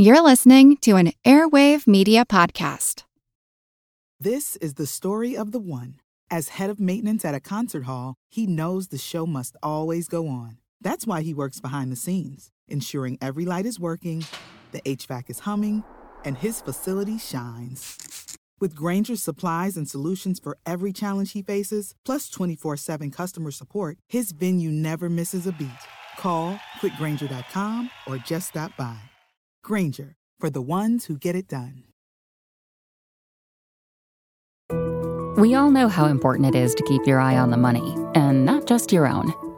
You're listening to an Airwave Media Podcast. This is the story of the one. As head of maintenance at a concert hall, he knows the show must always go on. That's why he works behind the scenes, ensuring every light is working, the HVAC is humming, and his facility shines. With Grainger's supplies and solutions for every challenge he faces, plus 24 7 customer support, his venue never misses a beat. Call click grainger.com or just stop by. Grainger, for the ones who get it done. We all know how important it is to keep your eye on the money, and not just your own.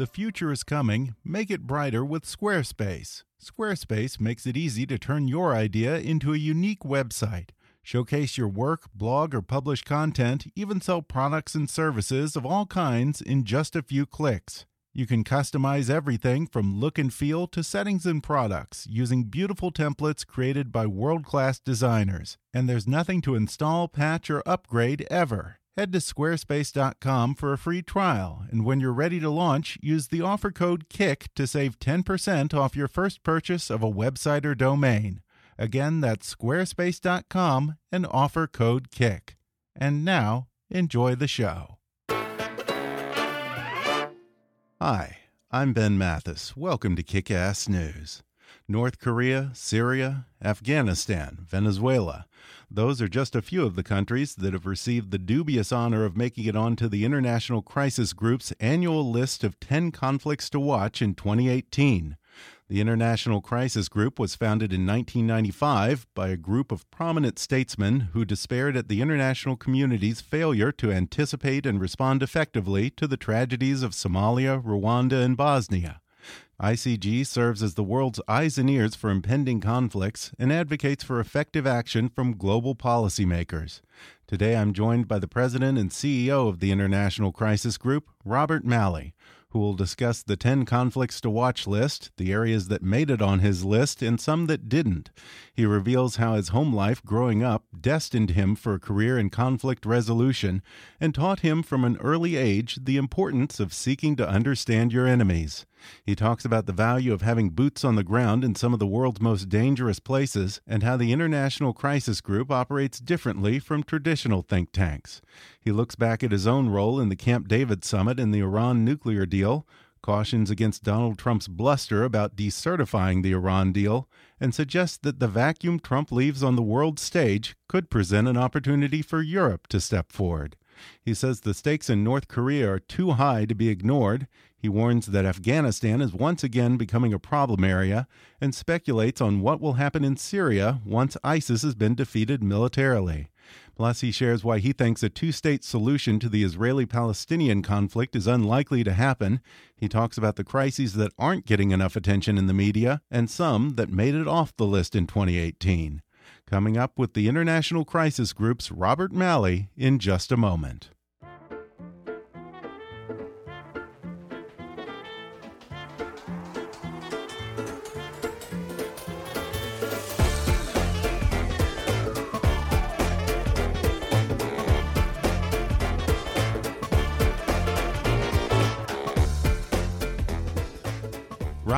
The future is coming. Make it brighter with Squarespace. Squarespace makes it easy to turn your idea into a unique website. Showcase your work, blog, or publish content, even sell products and services of all kinds in just a few clicks. You can customize everything from look and feel to settings and products using beautiful templates created by world class designers. And there's nothing to install, patch, or upgrade ever. Head to squarespace.com for a free trial, and when you're ready to launch, use the offer code KICK to save 10% off your first purchase of a website or domain. Again, that's squarespace.com and offer code KICK. And now, enjoy the show. Hi, I'm Ben Mathis. Welcome to Kick Ass News. North Korea, Syria, Afghanistan, Venezuela. Those are just a few of the countries that have received the dubious honor of making it onto the International Crisis Group's annual list of 10 conflicts to watch in 2018. The International Crisis Group was founded in 1995 by a group of prominent statesmen who despaired at the international community's failure to anticipate and respond effectively to the tragedies of Somalia, Rwanda, and Bosnia. ICG serves as the world's eyes and ears for impending conflicts and advocates for effective action from global policymakers. Today I'm joined by the president and CEO of the International Crisis Group, Robert Malley, who will discuss the 10 conflicts to watch list, the areas that made it on his list, and some that didn't. He reveals how his home life growing up destined him for a career in conflict resolution and taught him from an early age the importance of seeking to understand your enemies. He talks about the value of having boots on the ground in some of the world's most dangerous places and how the International Crisis Group operates differently from traditional think tanks. He looks back at his own role in the Camp David summit and the Iran nuclear deal, cautions against Donald Trump's bluster about decertifying the Iran deal, and suggests that the vacuum Trump leaves on the world stage could present an opportunity for Europe to step forward. He says the stakes in North Korea are too high to be ignored. He warns that Afghanistan is once again becoming a problem area and speculates on what will happen in Syria once ISIS has been defeated militarily. Plus, he shares why he thinks a two state solution to the Israeli Palestinian conflict is unlikely to happen. He talks about the crises that aren't getting enough attention in the media and some that made it off the list in 2018. Coming up with the International Crisis Group's Robert Malley in just a moment.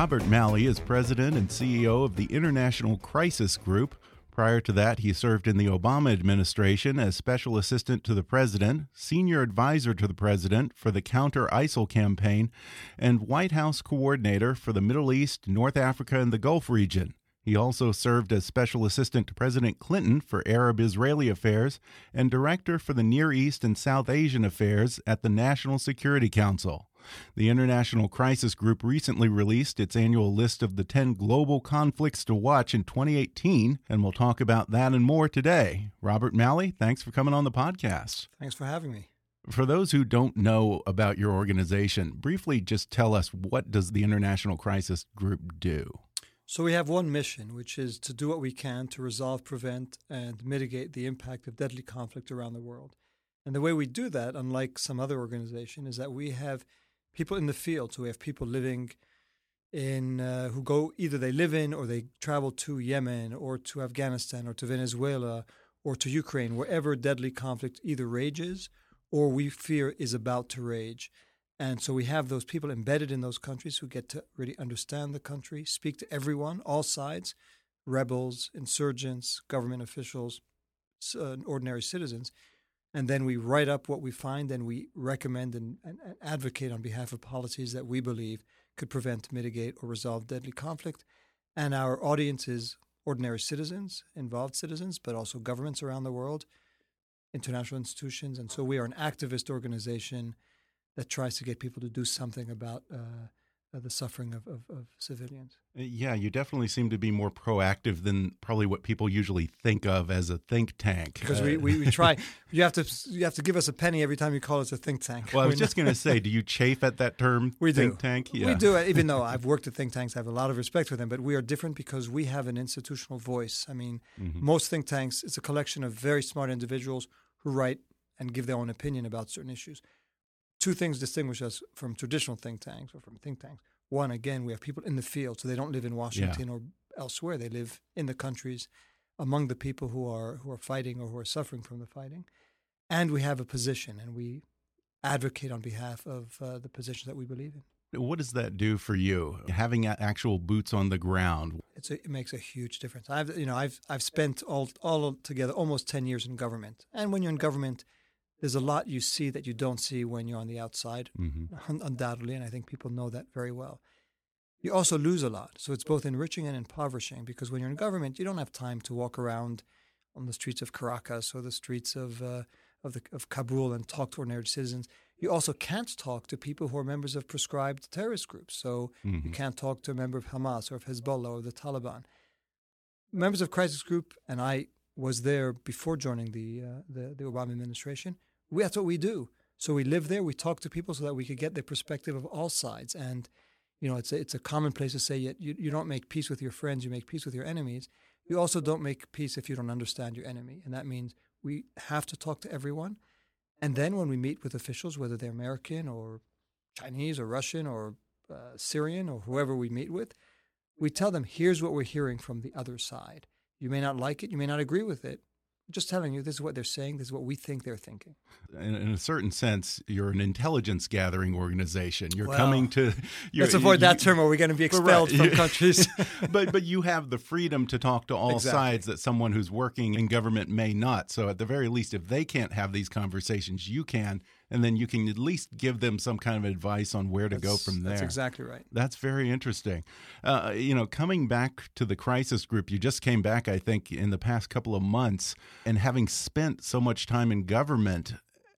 Robert Malley is president and CEO of the International Crisis Group. Prior to that, he served in the Obama administration as special assistant to the president, senior advisor to the president for the counter ISIL campaign, and White House coordinator for the Middle East, North Africa, and the Gulf region. He also served as special assistant to President Clinton for Arab Israeli affairs and director for the Near East and South Asian affairs at the National Security Council. The International Crisis Group recently released its annual list of the 10 global conflicts to watch in 2018, and we'll talk about that and more today. Robert Malley, thanks for coming on the podcast. Thanks for having me. For those who don't know about your organization, briefly just tell us what does the International Crisis Group do? So we have one mission, which is to do what we can to resolve, prevent, and mitigate the impact of deadly conflict around the world. And the way we do that, unlike some other organization, is that we have people in the field. So we have people living in uh, who go either they live in or they travel to Yemen or to Afghanistan or to Venezuela or to Ukraine, wherever deadly conflict either rages or we fear is about to rage. And so we have those people embedded in those countries who get to really understand the country, speak to everyone, all sides rebels, insurgents, government officials, uh, ordinary citizens. And then we write up what we find and we recommend and, and, and advocate on behalf of policies that we believe could prevent, mitigate, or resolve deadly conflict. And our audience is ordinary citizens, involved citizens, but also governments around the world, international institutions. And so we are an activist organization that tries to get people to do something about uh, the suffering of, of, of, civilians. Uh, yeah, you definitely seem to be more proactive than probably what people usually think of as a think tank. Because uh, we, we, we, try. You have to you have to give us a penny every time you call us a think tank. Well, I was just going to say, do you chafe at that term? We think do. tank. Yeah. We do. Even though I've worked at think tanks, I have a lot of respect for them. But we are different because we have an institutional voice. I mean, mm -hmm. most think tanks it's a collection of very smart individuals who write and give their own opinion about certain issues. Two things distinguish us from traditional think tanks or from think tanks one, again, we have people in the field, so they don't live in Washington yeah. or elsewhere. They live in the countries among the people who are who are fighting or who are suffering from the fighting. And we have a position, and we advocate on behalf of uh, the position that we believe in. What does that do for you? Having actual boots on the ground. A, it makes a huge difference. I've you know I've I've spent all all together almost ten years in government, and when you're in government, there's a lot you see that you don't see when you're on the outside, mm-hmm. undoubtedly, and I think people know that very well. You also lose a lot. So it's both enriching and impoverishing because when you're in government, you don't have time to walk around on the streets of Caracas or the streets of, uh, of, the, of Kabul and talk to ordinary citizens. You also can't talk to people who are members of proscribed terrorist groups. So mm-hmm. you can't talk to a member of Hamas or of Hezbollah or the Taliban. Members of crisis group, and I was there before joining the, uh, the, the Obama administration – we, that's what we do. So we live there. We talk to people so that we could get the perspective of all sides. And you know, it's a, it's a commonplace to say you, you don't make peace with your friends, you make peace with your enemies. You also don't make peace if you don't understand your enemy. And that means we have to talk to everyone. And then when we meet with officials, whether they're American or Chinese or Russian or uh, Syrian or whoever we meet with, we tell them, here's what we're hearing from the other side. You may not like it, you may not agree with it, just telling you this is what they're saying, this is what we think they're thinking. In, in a certain sense, you're an intelligence gathering organization. You're well, coming to. You're, let's avoid you, that term, or we're going to be expelled right. from countries. but but you have the freedom to talk to all exactly. sides that someone who's working in government may not. So at the very least, if they can't have these conversations, you can and then you can at least give them some kind of advice on where to that's, go from there. That's exactly right. That's very interesting. Uh, you know, coming back to the crisis group, you just came back, I think, in the past couple of months, and having spent so much time in government.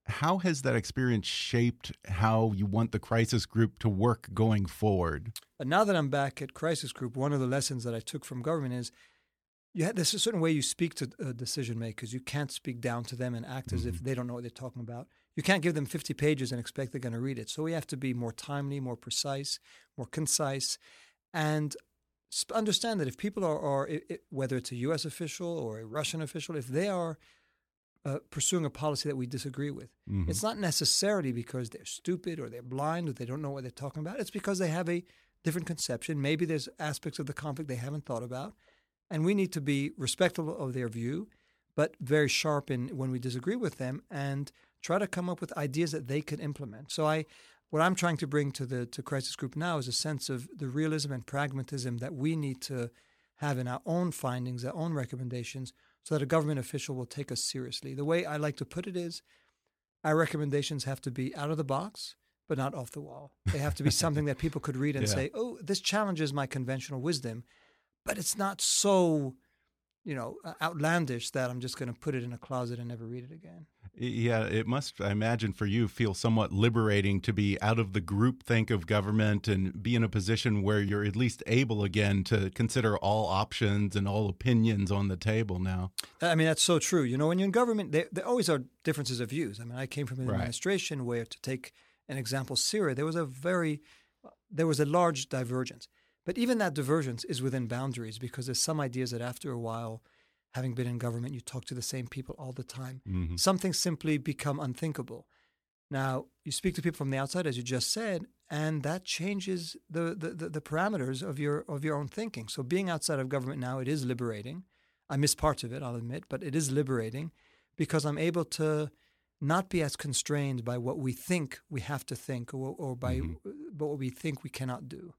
How has that experience shaped how you want the crisis group to work going forward? Now that I'm back at crisis group, one of the lessons that I took from government is you have, there's a certain way you speak to uh, decision makers. You can't speak down to them and act as mm -hmm. if mm-hmm. they don't know what they're talking about you can't give them 50 pages and expect they're going to read it. So we have to be more timely, more precise, more concise, and understand that if people are, are it, whether it's a U.S. official or a Russian official, if they are uh, pursuing a policy that we disagree with, mm-hmm. it's not necessarily because they're stupid or they're blind or they don't know what they're talking about. It's because they have a different conception. Maybe there's aspects of the conflict they haven't thought about, and we need to be respectful of their view, but very sharp in when we disagree with them and try to come up with ideas that they could implement. So I what I'm trying to bring to the to crisis group now is a sense of the realism and pragmatism that we need to have in our own findings, our own recommendations, so that a government official will take us seriously. The way I like to put it is our recommendations have to be out of the box, but not off the wall. They have to be something that people could read and yeah. say, oh, this challenges my conventional wisdom, but it's not so you know, outlandish that I'm just going to put it in a closet and never read it again. Yeah, it must, I imagine, for you, feel somewhat liberating to be out of the group think of government and be in a position where you're at least able again to consider all options and all opinions on the table now. I mean, that's so true. You know, when you're in government, there, there always are differences of views. I mean, I came from an right. administration where, to take an example, Syria, there was a very, there was a large divergence. But even that divergence is within boundaries because there's some ideas that after a while, having been in government, you talk to the same people all the time. Mhm. Some things simply become unthinkable. Now, you speak to people from the outside, as you just said, and that changes the, the, the, the parameters of your of your own thinking. So being outside of government now, it is liberating. I miss parts of it, I'll admit, but it is liberating because I'm able to not be as constrained by what we think we have to think or, or by Mhm. but what we think we cannot do.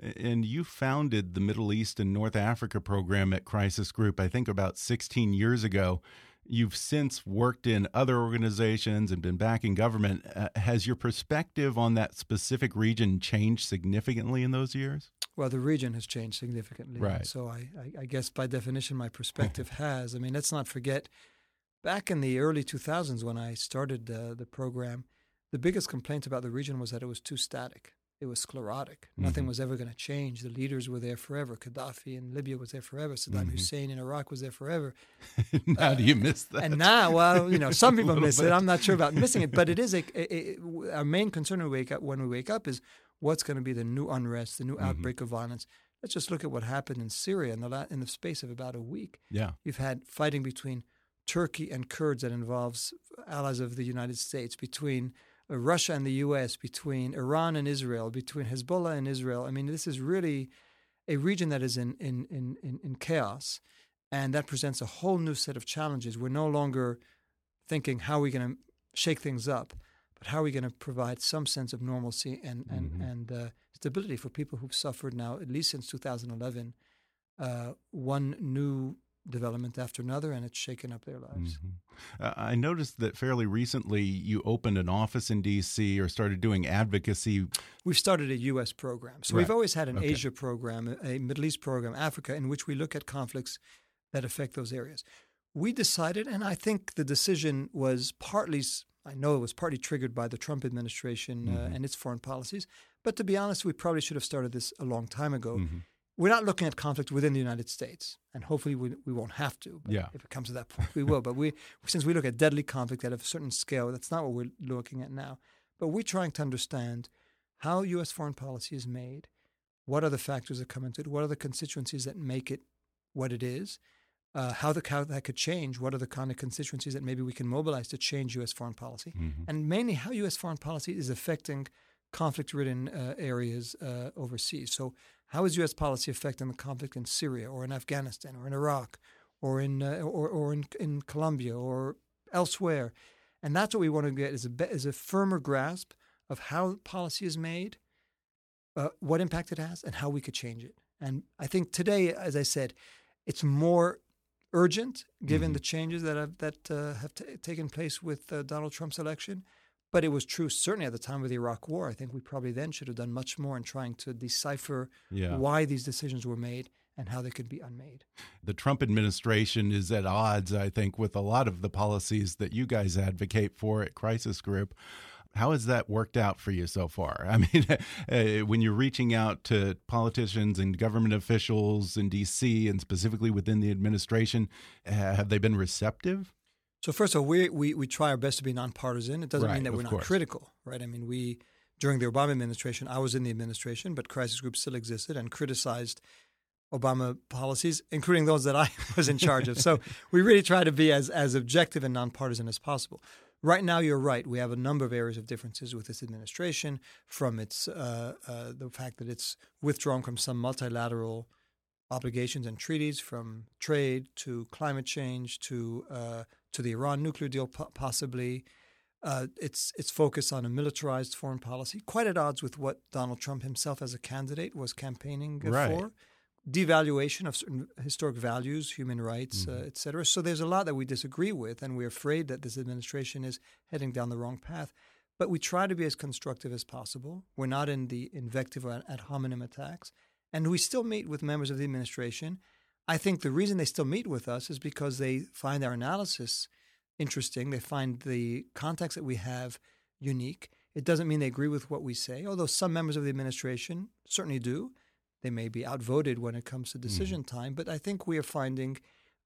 And you founded the Middle East and North Africa program at Crisis Group, I think about 16 years ago. You've since worked in other organizations and been back in government. Uh, has your perspective on that specific region changed significantly in those years? Well, the region has changed significantly. Right. So I, I, I guess by definition, my perspective has. I mean, let's not forget, back in the early 2000s when I started uh, the program, the biggest complaint about the region was that it was too static. It was sclerotic. Nothing Mhm. was ever going to change. The leaders were there forever. Gaddafi in Libya was there forever. Saddam Mhm. Hussein in Iraq was there forever. now, do you miss that? And now, well, you know, some people miss bit. it. I'm not sure about missing it, but it is a, a, a- our main concern when we wake up. When we wake up, is what's going to be the new unrest, the new Mhm. outbreak of violence. Let's just look at what happened in Syria in the la- in the space of about a week. yeah. You've had fighting between Turkey and Kurds that involves allies of the United States, between uh, Russia and the U.S., between Iran and Israel, between Hezbollah and Israel. I mean, this is really a region that is in in in, in, in chaos, and that presents a whole new set of challenges. We're no longer thinking how are we going to shake things up, but how are we going to provide some sense of normalcy and and Mhm. and uh, stability for people who've suffered now at least since 2011 uh, one new development after another, and it's shaken up their lives. Mhm. Uh, I noticed that fairly recently you opened an office in D.C. or started doing advocacy. We've started a U.S. program. So Right. we've always had an Okay. Asia program, a Middle East program, Africa, in which we look at conflicts that affect those areas. We decided, and I think the decision was partly, I know it was partly triggered by the Trump administration uh, Mhm. and its foreign policies. But to be honest, we probably should have started this a long time ago. Mhm. We're not looking at conflict within the United States, and hopefully we, we won't have to. But Yeah. If it comes to that point, we will. But we, since we look at deadly conflict at a certain scale, that's not what we're looking at now. But we're trying to understand how U.S. foreign policy is made, what are the factors that come into it, what are the constituencies that make it what it is, uh, how, the, how that could change, what are the kind of constituencies that maybe we can mobilize to change U.S. foreign policy, Mhm. and mainly how U.S. foreign policy is affecting conflict-ridden uh, areas uh, overseas. So, how is U.S. policy affecting the conflict in Syria or in Afghanistan or in Iraq or in uh, or, or in, in Colombia or elsewhere? And that's what we want to get is a is a firmer grasp of how policy is made, uh, what impact it has, and how we could change it. And I think today, as I said, it's more urgent given Mhm. the changes that have that uh, have t- taken place with uh, Donald Trump's election. But it was true certainly at the time of the Iraq War. I think we probably then should have done much more in trying to decipher Yeah. why these decisions were made and how they could be unmade. the Trump administration is at odds, I think, with a lot of the policies that you guys advocate for at Crisis Group. How has that worked out for you so far? I mean, uh, when you're reaching out to politicians and government officials in D.C. and specifically within the administration, have they been receptive? So first of all, we, we, we try our best to be nonpartisan. It doesn't Right, mean that we're not course. critical, right? I mean, we during the Obama administration, I was in the administration, but Crisis Group still existed and criticized Obama policies, including those that I was in charge of. So we really try to be as as objective and nonpartisan as possible. Right now, you're right. We have a number of areas of differences with this administration, from its uh, uh, the fact that it's withdrawn from some multilateral obligations and treaties, from trade to climate change to uh, to the Iran nuclear deal, possibly. Uh, it's it's focused on a militarized foreign policy, quite at odds with what Donald Trump himself, as a candidate, was campaigning uh, Right. for. Devaluation of certain historic values, human rights, uh, et cetera. So there's a lot that we disagree with, and we're afraid that this administration is heading down the wrong path. But we try to be as constructive as possible. We're not in the invective or ad hominem attacks. And we still meet with members of the administration. I think the reason they still meet with us is because they find our analysis interesting. They find the context that we have unique. It doesn't mean they agree with what we say, although some members of the administration certainly do. They may be outvoted when it comes to decision time, but I think we are finding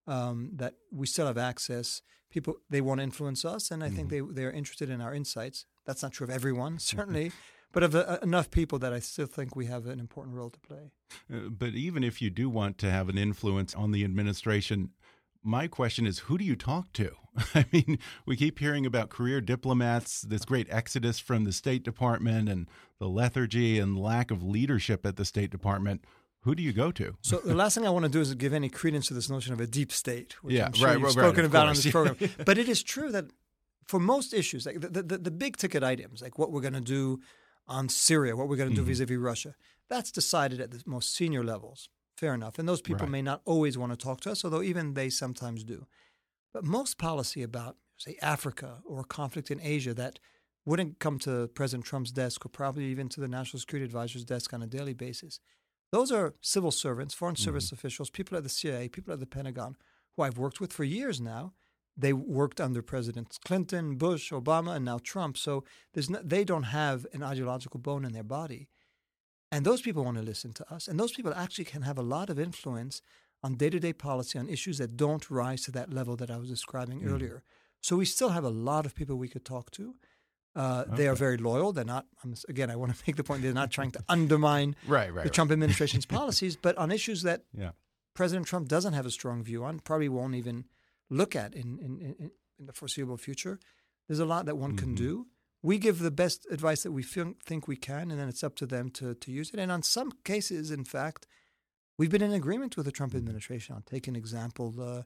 um, that we still have access. People they want to influence us, and I think they they're interested in our insights. That's not true of everyone, certainly, but of uh, enough people that I still think we have an important role to play. Uh, but even if you do want to have an influence on the administration, my question is who do you talk to? I mean, we keep hearing about career diplomats, this great exodus from the State Department, and the lethargy and lack of leadership at the State Department. Who do you go to? So the last thing I want to do is give any credence to this notion of a deep state, which yeah, I'm sure right, you've right, spoken right, about on this program. but it is true that for most issues, like the, the, the big ticket items, like what we're going to do on Syria, what we're going to do Mhm. vis-a-vis Russia, that's decided at the most senior levels. Fair enough. And those people Right. may not always want to talk to us, although even they sometimes do. But most policy about, say, Africa or conflict in Asia that wouldn't come to President Trump's desk or probably even to the National Security Advisor's desk on a daily basis. Those are civil servants, foreign service officials, people at the CIA, people at the Pentagon, who I've worked with for years now. They worked under Presidents Clinton, Bush, Obama, and now Trump. So there's no, they don't have an ideological bone in their body. And those people want to listen to us. And those people actually can have a lot of influence on day to day policy on issues that don't rise to that level that I was describing Mm. earlier. So we still have a lot of people we could talk to. Uh, They are very loyal. They're not, I'm, again, I want to make the point, they're not trying to undermine Right, right. the Trump administration's policies, but on issues that Yeah. President Trump doesn't have a strong view on, probably won't even look at in, in, in, in the foreseeable future. There's a lot that one can Mhm. do. We give the best advice that we feel, think we can, and then it's up to them to, to use it. And on some cases, in fact, we've been in agreement with the Trump administration on. Take an example, uh,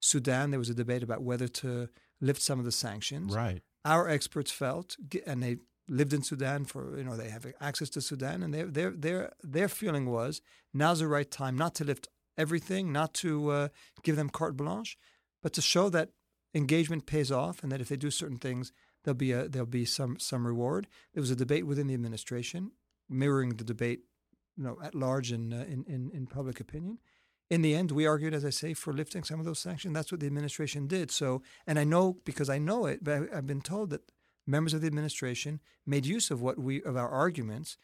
Sudan. There was a debate about whether to lift some of the sanctions Right. our experts felt, and they lived in Sudan for you know they have access to Sudan, and their their their their feeling was now's the right time not to lift everything, not to uh, give them carte blanche, but to show that engagement pays off, and that if they do certain things, there'll be a there'll be some some reward. There was a debate within the administration, mirroring the debate, you know, at large in uh, in, in in public opinion. In the end, we argued, as I say, for lifting some of those sanctions. That's what the administration did. So, and I know because I know it, but I, I've been told that members of the administration made use of what we of our arguments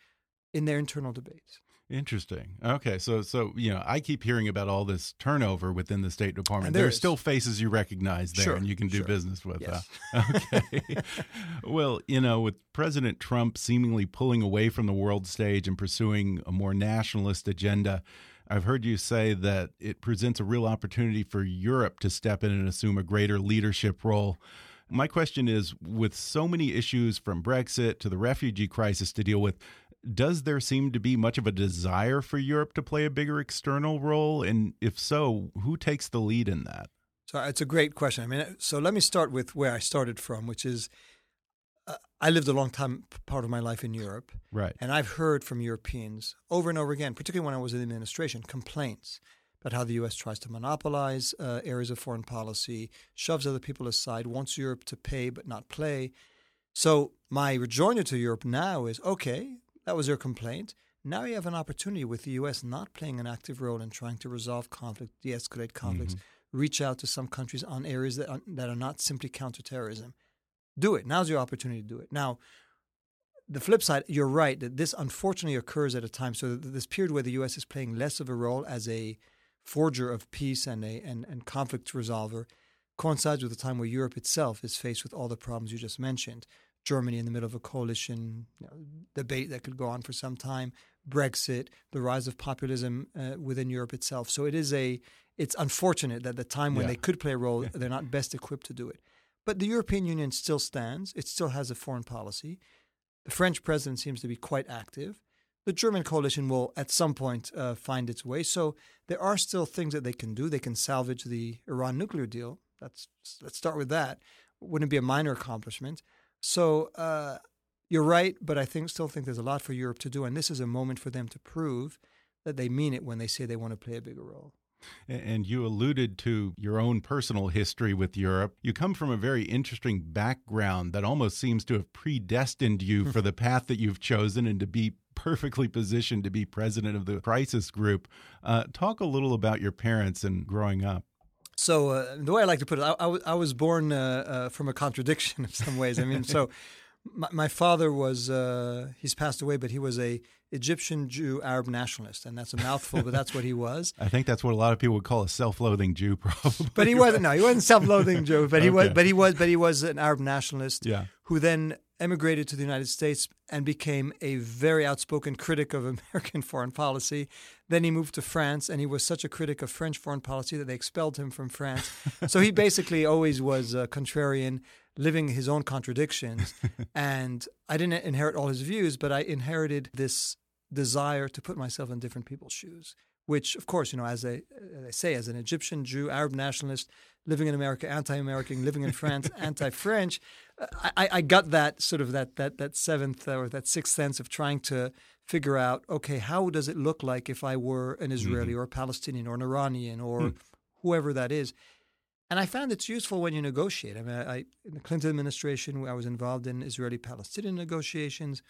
in their internal debates. Interesting. Okay, so so you know, I keep hearing about all this turnover within the State Department. There there are still faces you recognize there, Sure, and you can do sure. business with. Yes. Uh, okay. well, you know, with President Trump seemingly pulling away from the world stage and pursuing a more nationalist agenda, I've heard you say that it presents a real opportunity for Europe to step in and assume a greater leadership role. My question is with so many issues from Brexit to the refugee crisis to deal with, does there seem to be much of a desire for Europe to play a bigger external role? And if so, who takes the lead in that? So it's a great question. I mean, so let me start with where I started from, which is uh, I lived a long time, part of my life in Europe, Right. and I've heard from Europeans over and over again, particularly when I was in the administration, complaints about how the U.S. tries to monopolize uh, areas of foreign policy, shoves other people aside, wants Europe to pay but not play. So my rejoinder to Europe now is okay, that was your complaint. Now you have an opportunity with the U.S. not playing an active role in trying to resolve conflict, de-escalate conflicts, mm-hmm. reach out to some countries on areas that are, that are not simply counterterrorism. Do it. Now's your opportunity to do it. Now, the flip side, you're right that this unfortunately occurs at a time. So this period where the U.S. is playing less of a role as a forger of peace and a and, and conflict resolver coincides with the time where Europe itself is faced with all the problems you just mentioned. Germany in the middle of a coalition you know, debate that could go on for some time, Brexit, the rise of populism uh, within Europe itself. So it is a it's unfortunate that the time when Yeah. they could play a role, they're not best equipped to do it. But the European Union still stands. It still has a foreign policy. The French president seems to be quite active. The German coalition will at some point uh, find its way. So there are still things that they can do. They can salvage the Iran nuclear deal. That's let's start with that. Wouldn't be a minor accomplishment. So uh, you're right, but I think still think there's a lot for Europe to do, and this is a moment for them to prove that they mean it when they say they want to play a bigger role. And you alluded to your own personal history with Europe. You come from a very interesting background that almost seems to have predestined you for the path that you've chosen and to be perfectly positioned to be president of the crisis group. Uh, talk a little about your parents and growing up. So uh, the way I like to put it, I, I, was- I was born uh, uh, from a contradiction in some ways. I mean, so my, my father was uh, he's passed away, but he was a Egyptian Jew Arab nationalist, and that's a mouthful, but that's what he was. I think that's what a lot of people would call a self-loathing Jew, probably. But he wasn't. No, he wasn't self-loathing Jew. But he was. But he was. But he was an Arab nationalist Yeah. who then emigrated to the United States and became a very outspoken critic of American foreign policy. Then he moved to France, and he was such a critic of French foreign policy that they expelled him from France. so he basically always was a contrarian, living his own contradictions. and I didn't inherit all his views, but I inherited this desire to put myself in different people's shoes. Which, of course, you know, as I, as I say, as an Egyptian Jew, Arab nationalist, living in America, anti-American, living in France, anti-French, I, I got that sort of that that that seventh or that sixth sense of trying to figure out, okay, how does it look like if I were an Israeli mm-hmm. or a Palestinian or an Iranian or mm. whoever that is? And I found it's useful when you negotiate. I mean, I, in the Clinton administration, I was involved in Israeli-Palestinian negotiations.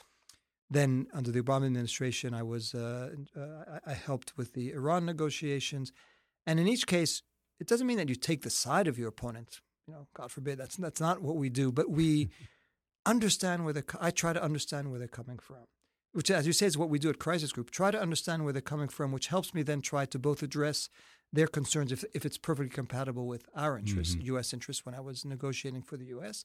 Then, under the Obama administration, I was uh, uh, I helped with the Iran negotiations. And in each case, it doesn't mean that you take the side of your opponent. You know, God forbid, that's that's not what we do. But we understand where they. I try to understand where they're coming from, which, as you say, is what we do at Crisis Group. Try to understand where they're coming from, which helps me then try to both address their concerns if if it's perfectly compatible with our interests, mm-hmm. U.S. interests. When I was negotiating for the U.S.,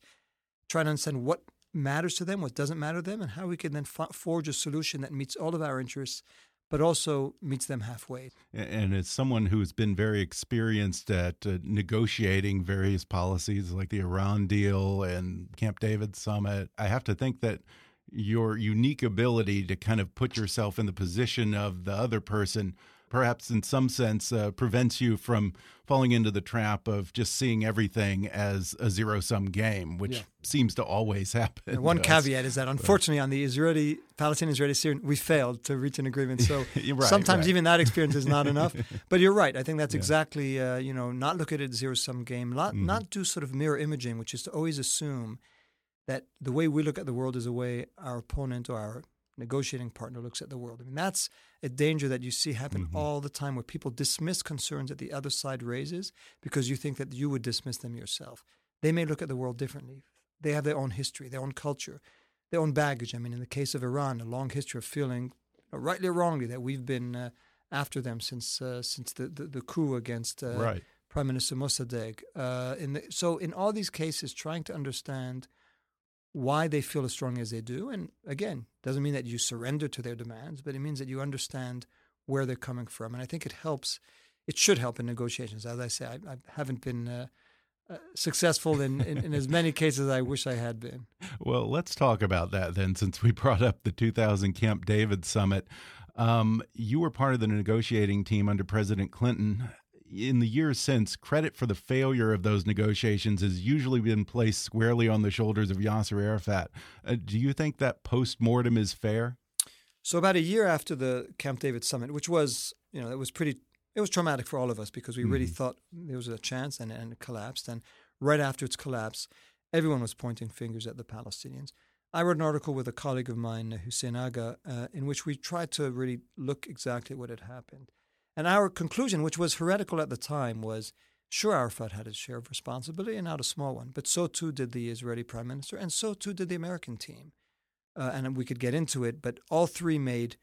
try to understand what matters to them, what doesn't matter to them, and how we can then forge a solution that meets all of our interests but also meets them halfway. And as someone who's been very experienced at uh, negotiating various policies like the Iran deal and Camp David summit, I have to think that your unique ability to kind of put yourself in the position of the other person perhaps in some sense uh, prevents you from falling into the trap of just seeing everything as a zero sum game, which yeah. seems to always happen. And one caveat is that unfortunately on the Israeli Palestinian Israeli Syrian we failed to reach an agreement. So right, sometimes right. even that experience is not enough. But you're right. I think that's yeah. exactly uh, you know not look at it zero sum game, not mm -hmm. not do sort of mirror imaging, which is to always assume that the way we look at the world is the way our opponent or our negotiating partner looks at the world. I mean, that's a danger that you see happen mm-hmm. all the time where people dismiss concerns that the other side raises because you think that you would dismiss them yourself. They may look at the world differently. They have their own history, their own culture, their own baggage. I mean, in the case of Iran, a long history of feeling, rightly or wrongly, that we've been uh, after them since uh, since the, the, the, coup against uh, right. Prime Minister Mossadegh. Uh, in the, so, in all these cases, trying to understand – why they feel as strong as they do. And again, doesn't mean that you surrender to their demands, but it means that you understand where they're coming from. And I think it helps. It should help in negotiations. As I say, I, I haven't been uh, uh, successful in, in, in, as many cases as I wish I had been. Well, let's talk about that then, since we brought up the 2000 Camp David summit. Um, you were part of the negotiating team under President Clinton in the years since, credit for the failure of those negotiations has usually been placed squarely on the shoulders of Yasser Arafat. Uh, do you think that post mortem is fair? So, about a year after the Camp David summit, which was, you know, it was pretty, it was traumatic for all of us because we really mm-hmm. thought there was a chance and, and it collapsed. And right after its collapse, everyone was pointing fingers at the Palestinians. I wrote an article with a colleague of mine, Hussein Agha, uh, in which we tried to really look exactly what had happened. And our conclusion, which was heretical at the time, was sure, Arafat had his share of responsibility and not a small one, but so too did the Israeli prime minister, and so too did the American team. Uh, and we could get into it, but all three made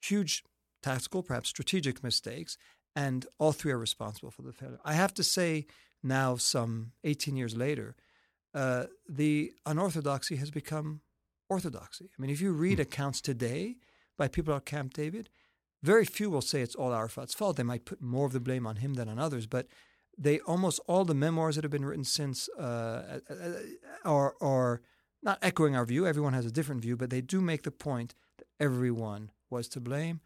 huge tactical, perhaps strategic mistakes, and all three are responsible for the failure. I have to say now, some 18 years later, uh, the unorthodoxy has become orthodoxy. I mean, if you read hmm. accounts today by people at Camp David, very few will say it's all Arafat's fault. They might put more of the blame on him than on others, but they almost all the memoirs that have been written since uh, uh, uh, are are not echoing our view. Everyone has a different view, but they do make the point that everyone was to blame.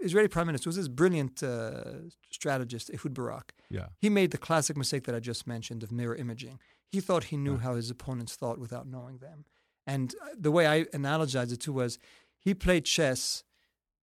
Israeli Prime Minister was this brilliant uh, strategist, Ehud Barak. Yeah. He made the classic mistake that I just mentioned of mirror imaging. He thought he knew how his opponents thought without knowing them. And uh, the way I analogized it to was he played chess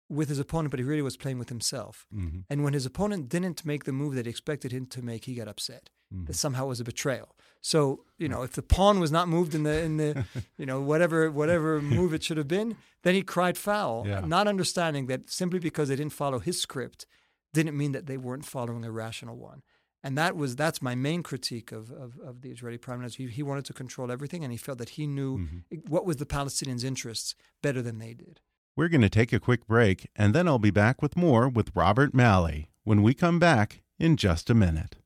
with his opponent, but he really was playing with himself. Mm-hmm. And when his opponent didn't make the move that he expected him to make, he got upset. Mm-hmm. That somehow was a betrayal. So you know, if the pawn was not moved in the in the you know whatever whatever move it should have been, then he cried foul, yeah. not understanding that simply because they didn't follow his script didn't mean that they weren't following a rational one. And that was that's my main critique of, of, of the Israeli prime minister. He, he, wanted to control everything, and he felt that he knew mm-hmm. what was the Palestinians' interests better than they did. We're going to take a quick break, and then I'll be back with more with Robert Malley when we come back in just a minute.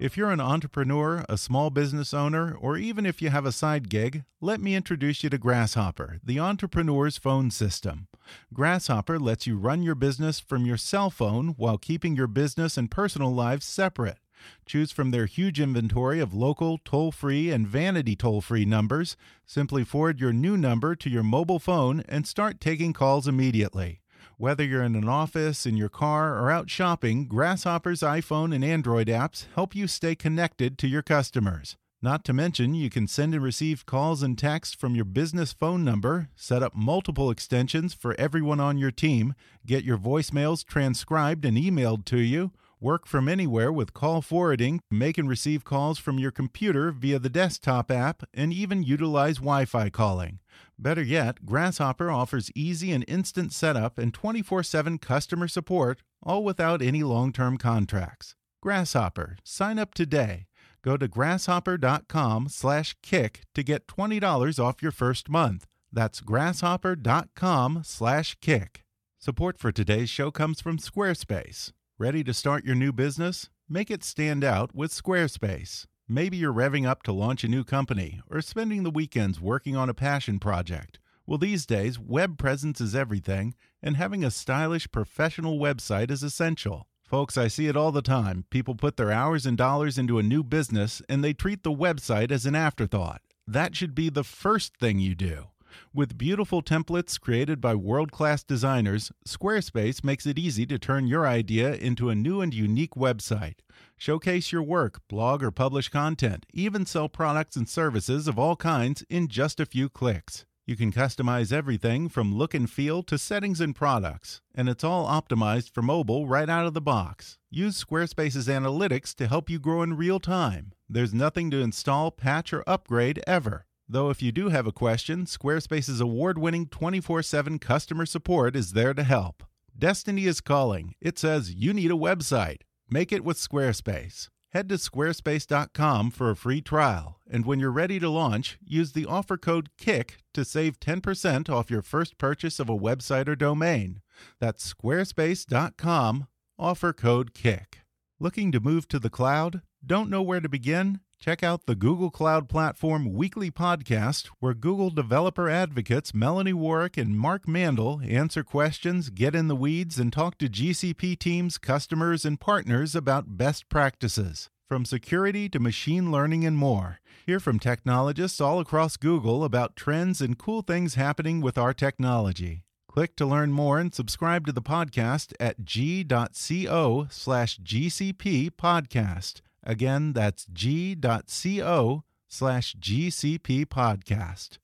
If you're an entrepreneur, a small business owner, or even if you have a side gig, let me introduce you to Grasshopper, the entrepreneur's phone system. Grasshopper lets you run your business from your cell phone while keeping your business and personal lives separate. Choose from their huge inventory of local, toll free, and vanity toll free numbers. Simply forward your new number to your mobile phone and start taking calls immediately. Whether you're in an office, in your car, or out shopping, Grasshopper's iPhone and Android apps help you stay connected to your customers. Not to mention, you can send and receive calls and texts from your business phone number, set up multiple extensions for everyone on your team, get your voicemails transcribed and emailed to you, work from anywhere with call forwarding, make and receive calls from your computer via the desktop app, and even utilize Wi Fi calling. Better yet, Grasshopper offers easy and instant setup and 24 7 customer support, all without any long term contracts. Grasshopper, sign up today. Go to grasshopper.com slash kick to get $20 off your first month. That's grasshopper.com slash kick. Support for today's show comes from Squarespace. Ready to start your new business? Make it stand out with Squarespace. Maybe you're revving up to launch a new company or spending the weekends working on a passion project. Well, these days, web presence is everything, and having a stylish, professional website is essential. Folks, I see it all the time. People put their hours and dollars into a new business and they treat the website as an afterthought. That should be the first thing you do. With beautiful templates created by world class designers, Squarespace makes it easy to turn your idea into a new and unique website. Showcase your work, blog or publish content, even sell products and services of all kinds in just a few clicks. You can customize everything from look and feel to settings and products, and it's all optimized for mobile right out of the box. Use Squarespace's analytics to help you grow in real time. There's nothing to install, patch, or upgrade ever. Though if you do have a question, Squarespace's award-winning 24/7 customer support is there to help. Destiny is calling. It says you need a website. Make it with Squarespace. Head to squarespace.com for a free trial, and when you're ready to launch, use the offer code KICK to save 10% off your first purchase of a website or domain. That's squarespace.com, offer code KICK. Looking to move to the cloud? Don't know where to begin? Check out the Google Cloud Platform weekly podcast, where Google developer advocates Melanie Warrick and Mark Mandel answer questions, get in the weeds, and talk to GCP teams, customers, and partners about best practices. From security to machine learning and more. Hear from technologists all across Google about trends and cool things happening with our technology. Click to learn more and subscribe to the podcast at g.co slash podcast. Again, that's g.co slash GCP podcast.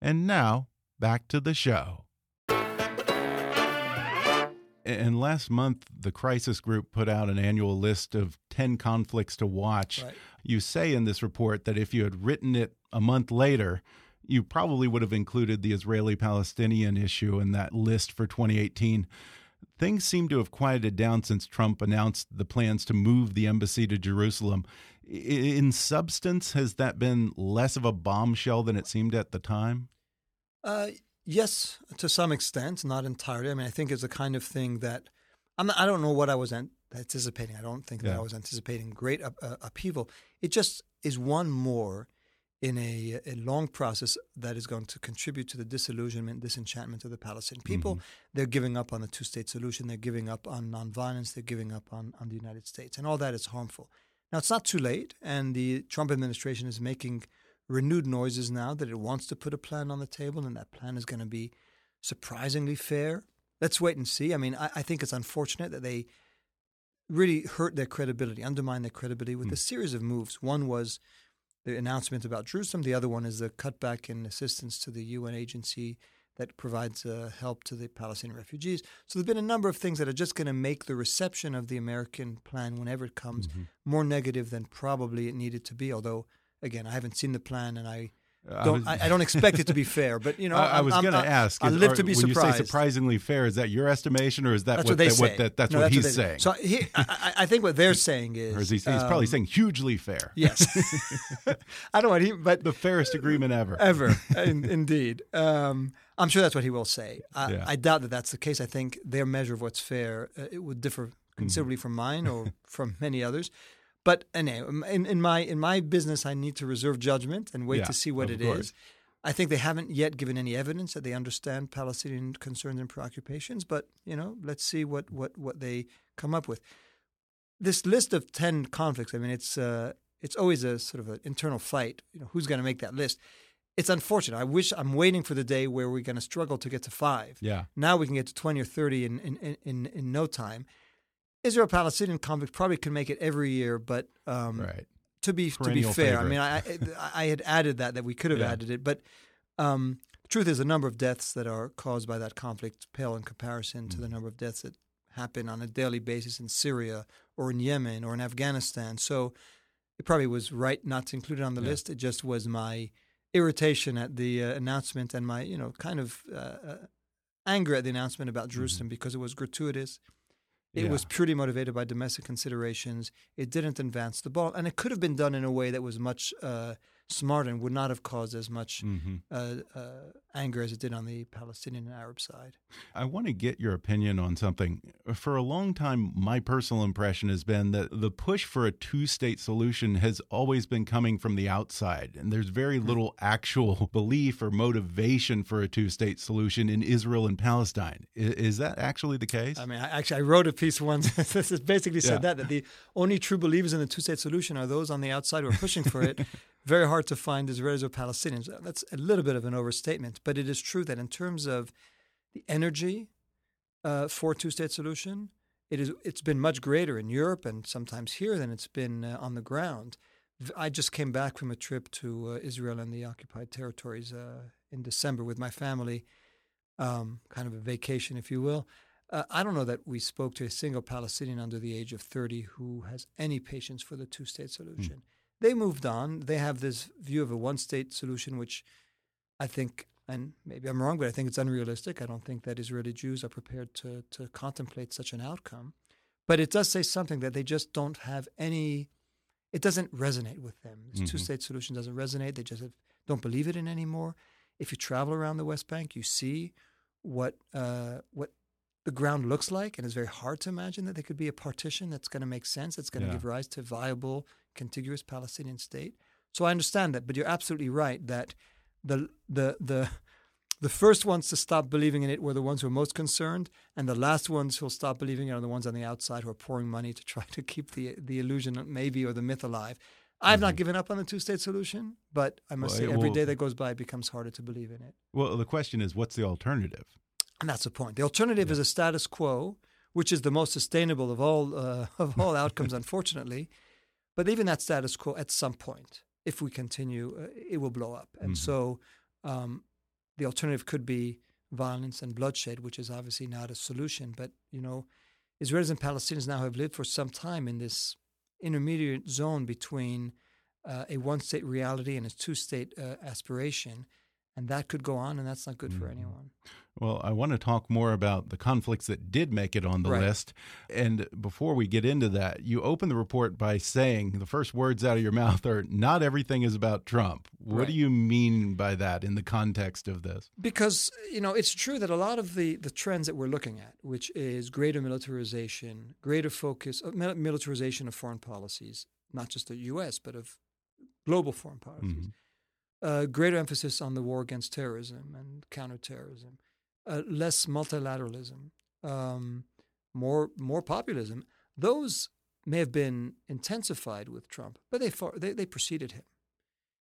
And now, back to the show. And last month, the Crisis Group put out an annual list of 10 conflicts to watch. Right. You say in this report that if you had written it a month later, you probably would have included the Israeli Palestinian issue in that list for 2018 things seem to have quieted down since Trump announced the plans to move the embassy to Jerusalem. In substance, has that been less of a bombshell than it seemed at the time? Uh, yes, to some extent, not entirely. I mean, I think it's a kind of thing that I'm not, I don't know what I was anticipating. I don't think that I was anticipating great uh, upheaval. It just is one more in a, a long process that is going to contribute to the disillusionment, disenchantment of the Palestinian people. Mm-hmm. They're giving up on the two state solution. They're giving up on nonviolence. They're giving up on, on the United States. And all that is harmful. Now, it's not too late. And the Trump administration is making renewed noises now that it wants to put a plan on the table. And that plan is going to be surprisingly fair. Let's wait and see. I mean, I, I think it's unfortunate that they really hurt their credibility, undermine their credibility with mm. a series of moves. One was the announcement about Jerusalem. The other one is the cutback in assistance to the UN agency that provides uh, help to the Palestinian refugees. So there have been a number of things that are just going to make the reception of the American plan, whenever it comes, mm-hmm. more negative than probably it needed to be. Although, again, I haven't seen the plan, and I don't, I, was, I, I, don't expect it to be fair, but you know, I, I was going to ask. I live to be when surprised. you say surprisingly fair, is that your estimation, or is that that's what, what they that, say? What that, that's no, what that's he's what saying. So he, I, think what they're saying is, or is he, he's um, probably saying hugely fair. Yes, I don't want he, but the fairest agreement ever, ever, in, indeed. Um, I'm sure that's what he will say. I, yeah. I, doubt that that's the case. I think their measure of what's fair uh, it would differ considerably mm. from mine or from many others. But anyway, in, in my in my business, I need to reserve judgment and wait Yeah, to see what it course. is. I think they haven't yet given any evidence that they understand Palestinian concerns and preoccupations. But you know, let's see what what what they come up with. This list of ten conflicts. I mean, it's uh, it's always a sort of an internal fight. You know, who's going to make that list? It's unfortunate. I wish I'm waiting for the day where we're going to struggle to get to five. Yeah. Now we can get to 20 or 30 in, in, in, in no time. Israel Palestinian conflict probably could make it every year, but um, Right. to be to be Perennial fair, I mean, I, I I had added that that we could have Yeah. added it, but um, the truth is, the number of deaths that are caused by that conflict pale in comparison to the Mm. number of deaths that happen on a daily basis in Syria or in Yemen or in Afghanistan. So it probably was right not to include it on the Yeah. list. It just was my irritation at the uh, announcement and my you know kind of uh, uh, anger at the announcement about Jerusalem because it was gratuitous. It. Yeah. was purely motivated by domestic considerations. It didn't advance the ball, and it could have been done in a way that was much uh, smarter and would not have caused as much hmm uh, uh, anger as it did on the Palestinian and Arab side. I want to get your opinion on something. For a long time, my personal impression has been that the push for a two state solution has always been coming from the outside. And there's very Hmm. little actual belief or motivation for a two state solution in Israel and Palestine. I- Is, that actually the case? I mean, I, actually, I wrote a piece once that basically said Yeah. that that the only true believers in the two-state solution are those on the outside who are pushing for it. Very hard to find Israelis or Palestinians. That's a little bit of an overstatement, but it is true that in terms of the energy uh, for two-state solution, it is it's been much greater in Europe and sometimes here than it's been uh, on the ground. I just came back from a trip to uh, Israel and the occupied territories uh, in December with my family, um, kind of a vacation, if you will. Uh, I don't know that we spoke to a single Palestinian under the age of 30 who has any patience for the two state solution. They moved on. They have this view of a one state solution, which I think, and maybe I'm wrong, but I think it's unrealistic. I don't think that Israeli Jews are prepared to, to contemplate such an outcome. But it does say something that they just don't have any, it doesn't resonate with them. This Mhm. two state solution doesn't resonate. They just have, don't believe it in anymore. If you travel around the West Bank, you see what uh, what the ground looks like, and it's very hard to imagine that there could be a partition that's going to make sense, that's going to Yeah. give rise to viable, contiguous Palestinian state. So I understand that, but you're absolutely right that the the the the first ones to stop believing in it were the ones who are most concerned, and the last ones who'll stop believing it are the ones on the outside who are pouring money to try to keep the the illusion, maybe, or the myth alive. I've not given up on the two-state solution, but I must Mm-hmm. Well, say, every day that goes by, it becomes harder to believe in it. well, the question is what's the alternative? And that's the point. The alternative is a status quo, which is the most sustainable of all uh, of all outcomes, unfortunately. But even that status quo, at some point, if we continue, uh, it will blow up. And Mhm. so, um, the alternative could be violence and bloodshed, which is obviously not a solution. But you know, Israelis and Palestinians now have lived for some time in this intermediate zone between uh, a one-state reality and a two-state uh, aspiration, and that could go on, and that's not good for Mhm. anyone. Well, I want to talk more about the conflicts that did make it on the Right. list. And before we get into that, you open the report by saying the first words out of your mouth are not everything is about Trump. What do you mean by that in the context of this? because you know it's true that a lot of the the trends that we're looking at, which is greater militarization, greater focus of militarization of foreign policies, not just the U.S. but of global foreign policies, Mhm. uh, greater emphasis on the war against terrorism and counterterrorism, uh, less multilateralism, um, more more populism. Those may have been intensified with Trump, but they far, they, they preceded him.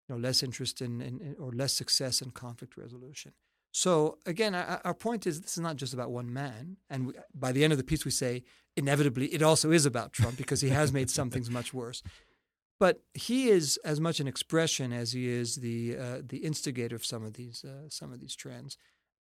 You know, less interest in, in, in or less success in conflict resolution. So again, our, our point is this is not just about one man. And we, by the end of the piece, we say inevitably it also is about Trump because he has made some things much worse. But he is as much an expression as he is the uh, the instigator of some of these uh, some of these trends.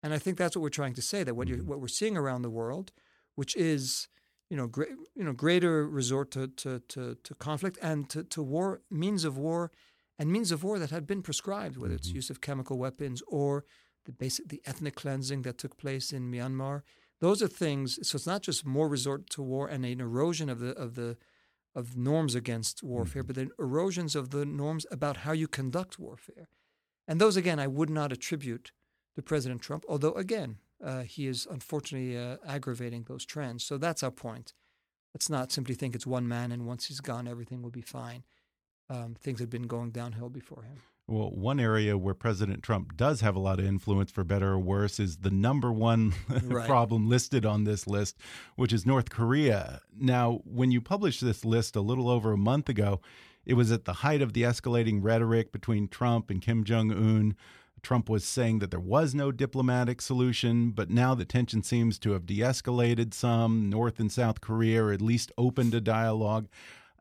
And I think that's what we're trying to say that what you're, mm-hmm. what we're seeing around the world, which is you know great you know greater resort to to to, to conflict and to, to war means of war and means of war that had been prescribed, whether it's mm-hmm. use of chemical weapons or the basic the ethnic cleansing that took place in Myanmar. Those are things. So it's not just more resort to war and an erosion of the of the of norms against warfare, mm-hmm. but the erosions of the norms about how you conduct warfare. And those again, I would not attribute to President Trump, although again, uh, he is unfortunately uh, aggravating those trends. So that's our point. let's not simply think it's one man and once he's gone, everything will be fine. Um, things had been going downhill before him. Well, one area where President Trump does have a lot of influence, for better or worse, is the number one right. problem listed on this list, which is North Korea. Now, when you published this list a little over a month ago, it was at the height of the escalating rhetoric between Trump and Kim Jong un. Trump was saying that there was no diplomatic solution, but now the tension seems to have de escalated some. North and South Korea are at least opened a dialogue.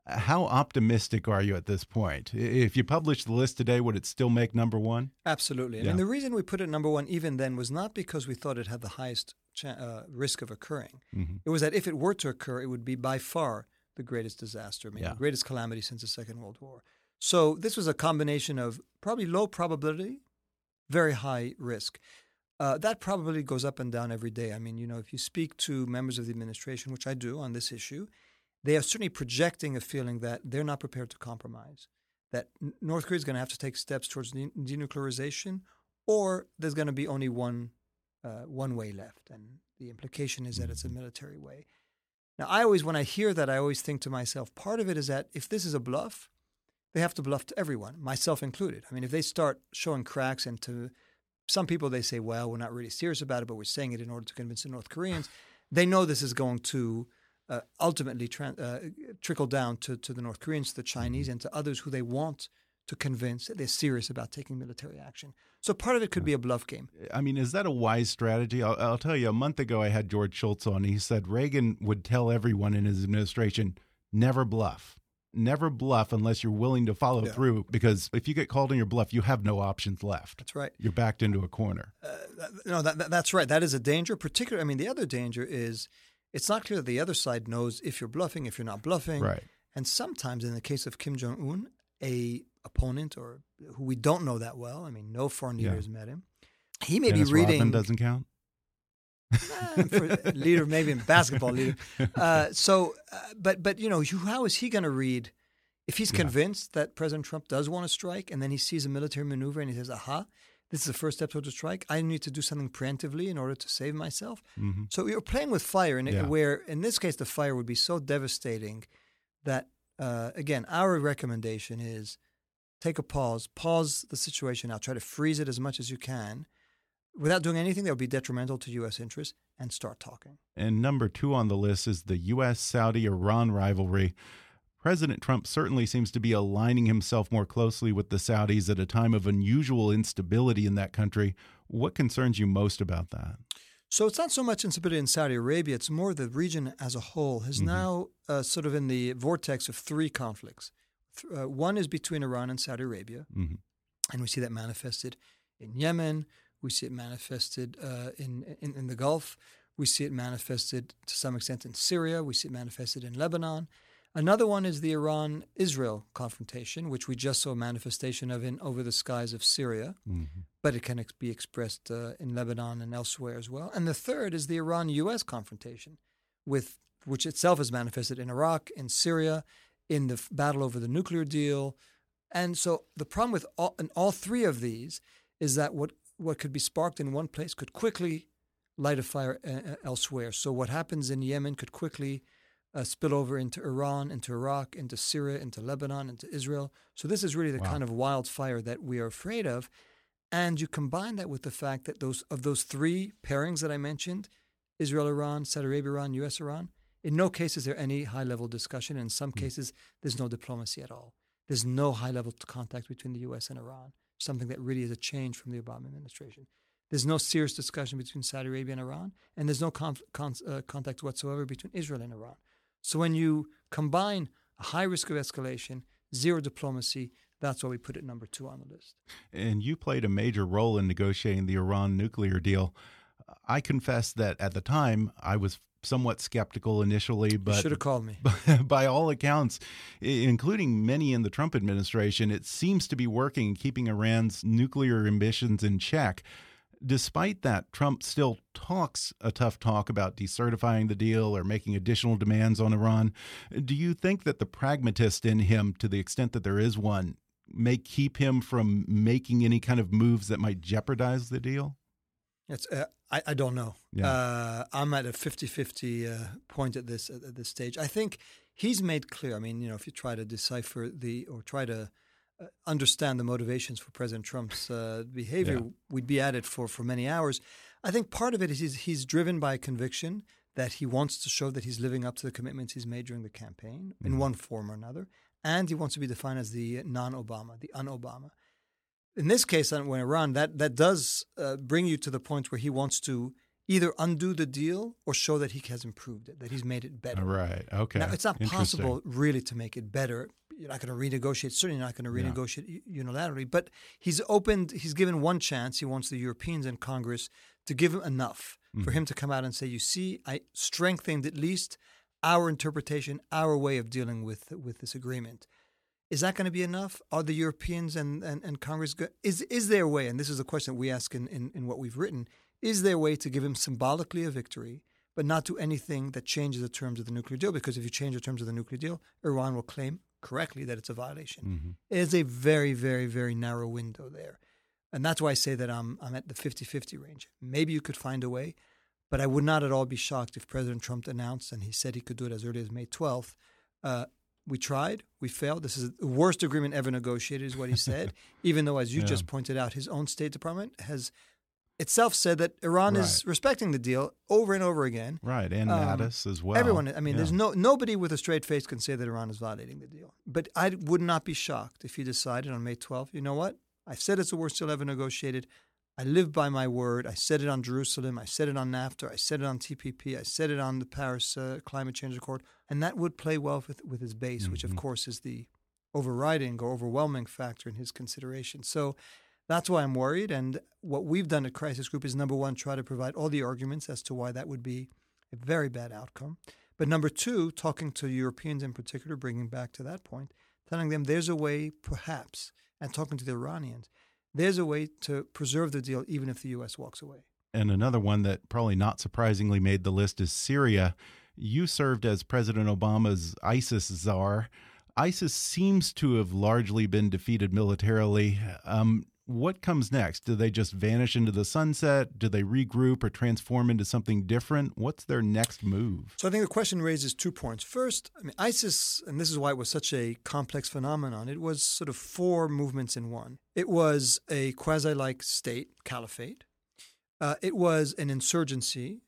How optimistic are you at this point? If you publish the list today, would it still make number one? Absolutely. Yeah. I mean, the reason we put it number one even then was not because we thought it had the highest uh, risk of occurring. Mm -hmm. It was that if it were to occur, it would be by far the greatest disaster, I mean, yeah. the greatest calamity since the Second World War. So this was a combination of probably low probability, very high risk. Uh, that probability goes up and down every day. I mean, you know, if you speak to members of the administration, which I do on this issue, they are certainly projecting a feeling that they're not prepared to compromise, that North Korea is going to have to take steps towards denuclearization, or there's going to be only one uh, one way left, and the implication is that it's a mm-hmm. military way. Now, I always, when I hear that, I always think to myself, part of it is that if this is a bluff, they have to bluff to everyone, myself included. I mean, if they start showing cracks and to some people, they say, well, we're not really serious about it, but we're saying it in order to convince the North Koreans. They know this is going to uh, ultimately tra- uh, trickle down to, to the North Koreans, to the Chinese, and to others who they want to convince that they're serious about taking military action. So part of it could be a bluff game. I mean, is that a wise strategy? I'll, I'll tell you, a month ago I had George Shultz on. He said Reagan would tell everyone in his administration, never bluff. Never bluff unless you're willing to follow yeah. through, because if you get called on your bluff, you have no options left. That's right. You're backed into a corner. Uh, no, that, that's right. That is a danger. Particularly, I mean, the other danger is it's not clear that the other side knows if you're bluffing, if you're not bluffing. Right. And sometimes, in the case of Kim Jong Un, a opponent or who we don't know that well. I mean, no foreign leader yeah. met him. He may Dennis be reading. Rodman doesn't count. leader, maybe in basketball leader. Uh, so, uh, but but you know, how is he going to read if he's convinced yeah. that President Trump does want to strike, and then he sees a military maneuver and he says, "Aha, this is the first step towards a strike. I need to do something preemptively in order to save myself." Mm-hmm. So you're playing with fire, and yeah. where in this case the fire would be so devastating that uh, again, our recommendation is take a pause, pause the situation now, try to freeze it as much as you can without doing anything that would be detrimental to U.S. interests and start talking. And number two on the list is the U.S. Saudi Iran rivalry. President Trump certainly seems to be aligning himself more closely with the Saudis at a time of unusual instability in that country. What concerns you most about that? So it's not so much instability in Saudi Arabia, it's more the region as a whole has mm -hmm. now uh, sort of in the vortex of three conflicts. Uh, one is between Iran and Saudi Arabia, mm-hmm. and we see that manifested in Yemen. We see it manifested uh, in, in, in the Gulf. We see it manifested to some extent in Syria. We see it manifested in Lebanon. Another one is the Iran-Israel confrontation, which we just saw a manifestation of in over the skies of Syria, mm-hmm. but it can ex- be expressed uh, in Lebanon and elsewhere as well. And the third is the Iran-U.S. confrontation, with which itself is manifested in Iraq, in Syria, in the battle over the nuclear deal. And so the problem with all, in all three of these is that what, what could be sparked in one place could quickly light a fire uh, elsewhere. So what happens in Yemen could quickly uh, spill over into Iran, into Iraq, into Syria, into Lebanon, into Israel. So this is really the wow. kind of wildfire that we are afraid of. And you combine that with the fact that those of those three pairings that I mentioned, Israel, Iran, Saudi Arabia, Iran, U.S., Iran, in no case is there any high level discussion. In some mm. cases, there's no diplomacy at all. There's no high level contact between the US and Iran, something that really is a change from the Obama administration. There's no serious discussion between Saudi Arabia and Iran, and there's no con- con- uh, contact whatsoever between Israel and Iran. So when you combine a high risk of escalation, zero diplomacy, that's why we put it number two on the list. And you played a major role in negotiating the Iran nuclear deal. I confess that at the time I was somewhat skeptical initially, but should have called me. By all accounts, including many in the Trump administration, it seems to be working, keeping Iran's nuclear ambitions in check. Despite that, Trump still talks a tough talk about decertifying the deal or making additional demands on Iran. Do you think that the pragmatist in him, to the extent that there is one, may keep him from making any kind of moves that might jeopardize the deal? It's, uh, I, I don't know. Yeah. Uh, I'm at a 50-50 uh, point at this at this stage. I think he's made clear. I mean, you know, if you try to decipher the or try to uh, understand the motivations for President Trump's uh, behavior, Yeah. we'd be at it for for many hours. I think part of it is he's, he's driven by a conviction that he wants to show that he's living up to the commitments he's made during the campaign in one form or another, and he wants to be defined as the non-Obama, the un-Obama in this case, uh, when Iran, that that does uh, bring you to the point where he wants to either undo the deal or show that he has improved it, that he's made it better. Right. Okay. Now, it's not possible really to make it better. You're not going to renegotiate. Certainly not going to renegotiate u- unilaterally. But he's opened. He's given one chance. He wants the Europeans and Congress to give him enough for Mm-hmm. him to come out and say, "You see, I strengthened at least our interpretation, our way of dealing with with this agreement." Is that going to be enough? Are the Europeans and, and, and Congress go- is is there a way? And this is a question that we ask in, in, in what we've written. Is there a way to give him symbolically a victory, but not do anything that changes the terms of the nuclear deal? Because if you change the terms of the nuclear deal, Iran will claim correctly that it's a violation. Mhm. It is a very, very, very narrow window there. And that's why I say that I'm, I'm at the 50 50 range. Maybe you could find a way, but I would not at all be shocked if President Trump announced, and he said he could do it as early as May 12th. Uh, we tried, we failed. This is the worst agreement ever negotiated, is what he said. Even though, as you Yeah. just pointed out, his own State Department has itself said that Iran is respecting the deal over and over again. Right. And Um, Mattis as well. Everyone, I mean, Yeah. there's no nobody with a straight face can say that Iran is violating the deal. But I would not be shocked if he decided on May 12th, you know what? I said it's the worst deal ever negotiated. I live by my word. I said it on Jerusalem. I said it on NAFTA. I said it on TPP. I said it on the Paris uh, Climate Change Accord. And that would play well with, with his base, which, of course, is the overriding or overwhelming factor in his consideration. So that's why I'm worried. And what we've done at Crisis Group is number one, try to provide all the arguments as to why that would be a very bad outcome. But number two, talking to Europeans in particular, bringing back to that point, telling them there's a way, perhaps, and talking to the Iranians, there's a way to preserve the deal even if the U.S. walks away. And another one that probably not surprisingly made the list is Syria. You served as President Obama's ISIS czar. ISIS seems to have largely been defeated militarily. Um, what comes next? Do they just vanish into the sunset? Do they regroup or transform into something different? What's their next move? So I think the question raises two points. First, I mean, ISIS, and this is why it was such a complex phenomenon, it was sort of four movements in one. It was a quasi like state, caliphate, uh, it was an insurgency,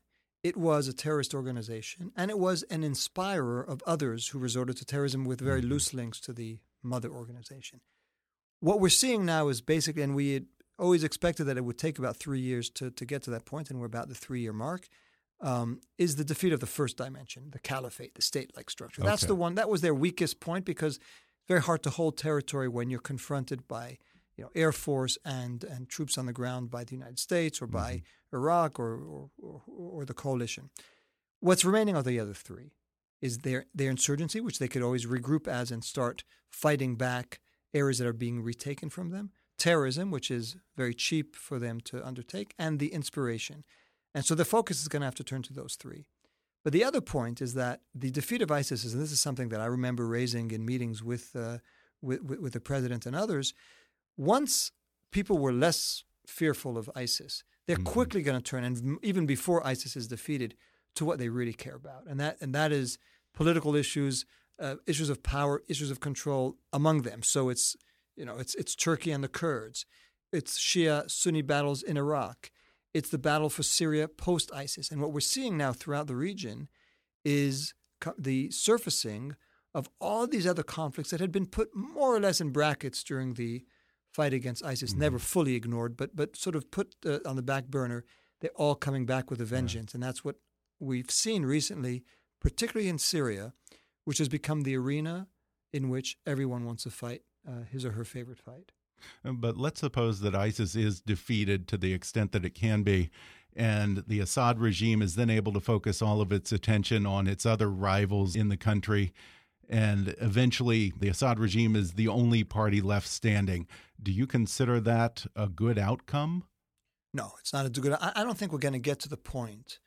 it was a terrorist organization, and it was an inspirer of others who resorted to terrorism with very loose links to the mother organization. What we're seeing now is basically, and we had always expected that it would take about three years to, to get to that point, and we're about the three year mark um, is the defeat of the first dimension, the caliphate, the state-like structure. That's Okay. the one that was their weakest point because it's very hard to hold territory when you're confronted by you know air force and and troops on the ground by the United States or by Iraq or or, or or the coalition. What's remaining are the other three. Is their their insurgency, which they could always regroup as and start fighting back areas that are being retaken from them. Terrorism, which is very cheap for them to undertake, and the inspiration. And so the focus is going to have to turn to those three. But the other point is that the defeat of ISIS, is, and this is something that I remember raising in meetings with, uh, with, with, with the president and others, once people were less fearful of ISIS, they're quickly going to turn, and even before ISIS is defeated, to what they really care about, and that and that is political issues, uh, issues of power, issues of control among them. So it's you know it's it's Turkey and the Kurds, it's Shia Sunni battles in Iraq, it's the battle for Syria post ISIS, and what we're seeing now throughout the region is co- the surfacing of all these other conflicts that had been put more or less in brackets during the fight against ISIS, never fully ignored, but but sort of put uh, on the back burner. They're all coming back with a vengeance, and that's what we've seen recently, particularly in Syria, which has become the arena in which everyone wants to fight uh, his or her favorite fight. But let's suppose that ISIS is defeated to the extent that it can be, and the Assad regime is then able to focus all of its attention on its other rivals in the country. And eventually, the Assad regime is the only party left standing. Do you consider that a good outcome? No, it's not a good. I, I don't think we're going to get to the point,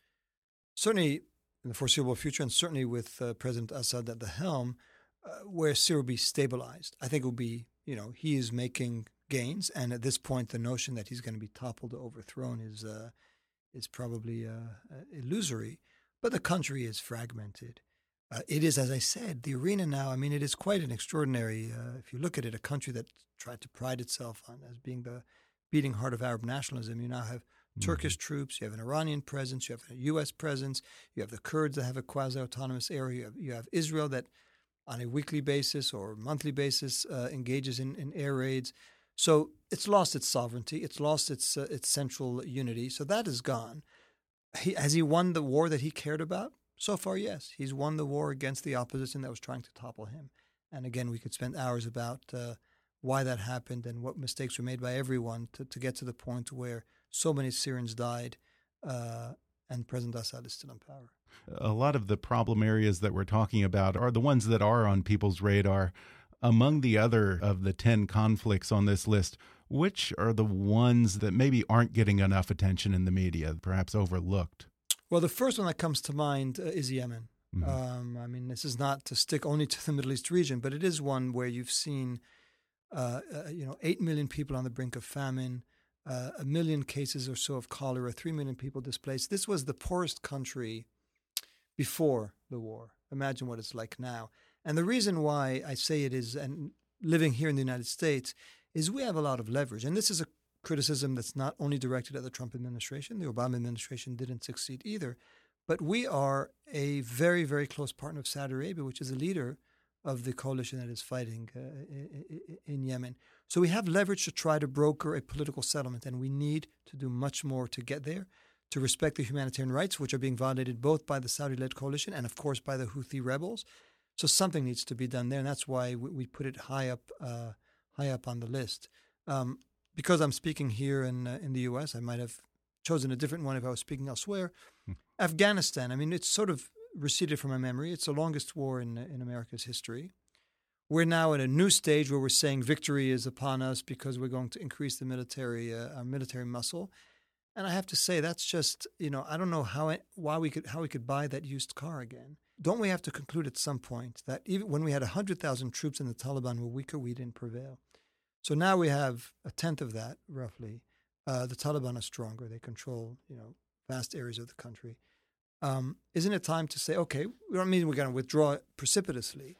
certainly in the foreseeable future, and certainly with uh, President Assad at the helm, uh, where Syria will be stabilized. I think it will be, you know, he is making gains, and at this point, the notion that he's going to be toppled or overthrown is uh, is probably uh, illusory, but the country is fragmented. Uh, it is, as I said, the arena now. I mean, it is quite an extraordinary. Uh, if you look at it, a country that tried to pride itself on as being the beating heart of Arab nationalism. You now have mm-hmm. Turkish troops, you have an Iranian presence, you have a U.S. presence, you have the Kurds that have a quasi autonomous area, you have, you have, Israel that on a weekly basis or monthly basis uh, engages in, in, air raids. So it's lost its sovereignty, it's lost its uh, its central unity. So that is gone. He, has he won the war that he cared about? So far, yes. He's won the war against the opposition that was trying to topple him. And again, we could spend hours about uh, why that happened and what mistakes were made by everyone to, to get to the point where so many Syrians died uh, and President Assad is still in power. A lot of the problem areas that we're talking about are the ones that are on people's radar. Among the other of the 10 conflicts on this list, which are the ones that maybe aren't getting enough attention in the media, perhaps overlooked? Well, the first one that comes to mind uh, is Yemen. Mm -hmm. um, I mean, this is not to stick only to the Middle East region, but it is one where you've seen uh, uh, you know, 8 million people on the brink of famine, uh, a million cases or so of cholera, 3 million people displaced. This was the poorest country before the war. Imagine what it's like now. And the reason why I say it is, and living here in the United States, is we have a lot of leverage. And this is a criticism that's not only directed at the Trump administration, the Obama administration didn't succeed either. But we are a very, very close partner of Saudi Arabia, which is a leader of the coalition that is fighting uh, in Yemen. So we have leverage to try to broker a political settlement, and we need to do much more to get there, to respect the humanitarian rights, which are being violated both by the Saudi led coalition and, of course, by the Houthi rebels. So something needs to be done there, and that's why we, put it high up, uh, high up on the list. Um, because I'm speaking here in uh, in the U.S., I might have chosen a different one if I was speaking elsewhere. Hmm. Afghanistan. I mean, it's sort of receded from my memory. It's the longest war in in America's history. We're now at a new stage where we're saying victory is upon us because we're going to increase the military uh, our military muscle. And I have to say that's just you know I don't know how it, why we could how we could buy that used car again. Don't we have to conclude at some point that even when we had hundred thousand troops and the Taliban were weaker, we didn't prevail. So now we have a tenth of that roughly. Uh, the Taliban are stronger; they control you know vast areas of the country. Um, isn't it time to say, okay, we don't mean we're going to withdraw precipitously,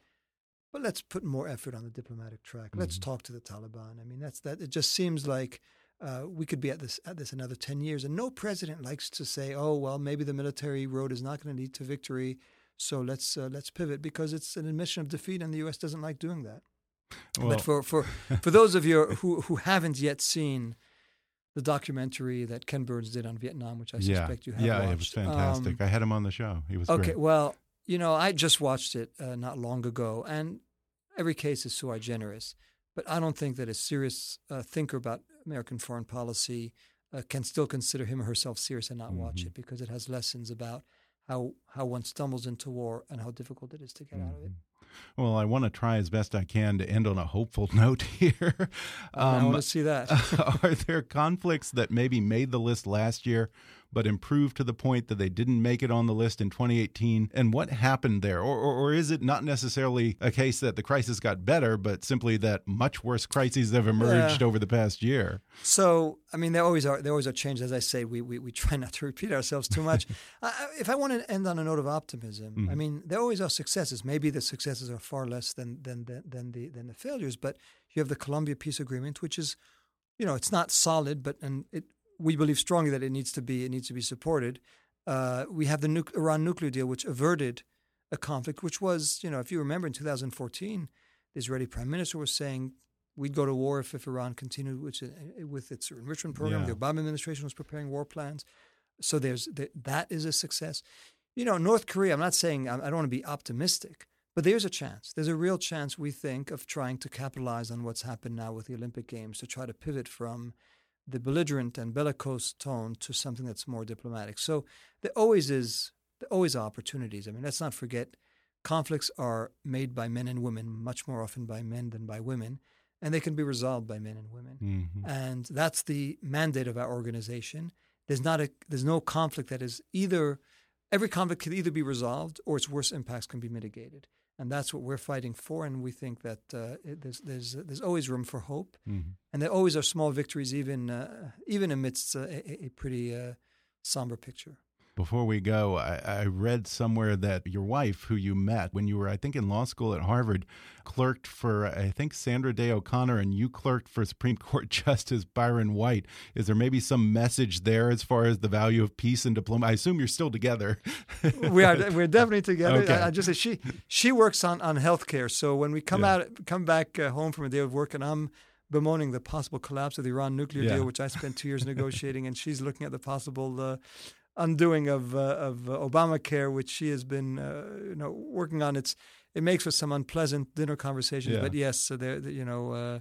but let's put more effort on the diplomatic track. Mm-hmm. Let's talk to the Taliban. I mean, that's that. It just seems like uh, we could be at this at this another ten years, and no president likes to say, "Oh, well, maybe the military road is not going to lead to victory, so let's uh, let's pivot," because it's an admission of defeat, and the U.S. doesn't like doing that. Well. But for for for those of you who who haven't yet seen the documentary that Ken Burns did on Vietnam, which I suspect yeah. you have yeah, watched. it was fantastic. Um, I had him on the show. He was okay. Great. Well, you know, I just watched it uh, not long ago, and every case is sui generis. But I don't think that a serious uh, thinker about American foreign policy uh, can still consider him or herself serious and not mm-hmm. watch it because it has lessons about how how one stumbles into war and how difficult it is to get mm-hmm. out of it. Mm-hmm. Well, I want to try as best I can to end on a hopeful note here. Um, I want to see that. are there conflicts that maybe made the list last year but improved to the point that they didn't make it on the list in 2018? And what happened there? Or, or, or, is it not necessarily a case that the crisis got better, but simply that much worse crises have emerged yeah. over the past year? So, I mean, there always are there always are changes. As I say, we we, we try not to repeat ourselves too much. uh, if I want to end on a note of optimism, mm. I mm-hmm. mean, there always are successes. Maybe the successes are far less than than than, than the than the failures, but you have the Colombia peace agreement, which is you know, it's not solid, but and it we believe strongly that it needs to be it needs to be supported. Uh, we have the nu- Iran nuclear deal, which averted a conflict, which was, you know, if you remember in 2014, the Israeli prime minister was saying we'd go to war if, if Iran continued which, with its enrichment program. Yeah. The Obama administration was preparing war plans. So there's that is a success. You know, North Korea, I'm not saying I don't want to be optimistic, but there's a chance. There's a real chance, we think, of trying to capitalize on what's happened now with the Olympic Games to try to pivot from the belligerent and bellicose tone to something that's more diplomatic. So there always is there always are opportunities. I mean, let's not forget conflicts are made by men and women, much more often by men than by women, and they can be resolved by men and women. Mm-hmm. And that's the mandate of our organization. There's not a there's no conflict that is either every conflict can either be resolved or its worst impacts can be mitigated and that's what we're fighting for. And we think that uh, it, there's there's there's always room for hope, mm-hmm. and there always are small victories, even uh, even amidst uh, a, a, pretty uh, somber picture. Before we go, I, I, read somewhere that your wife, who you met when you were, I think, in law school at Harvard, clerked for, I think, Sandra Day O'Connor, and you clerked for Supreme Court Justice Byron White. Is there maybe some message there as far as the value of peace and diplomacy? I assume you're still together. we are. We're definitely together. Okay. I, I, just say she she works on on healthcare. So when we come yeah. out, come back uh, home from a day of work, and I'm bemoaning the possible collapse of the Iran nuclear yeah. deal, which I spent two years negotiating, and she's looking at the possible uh, undoing of uh, of uh, Obamacare, which she has been uh, you know working on. It's it makes for some unpleasant dinner conversations, yeah. but yes, so there you know. Uh,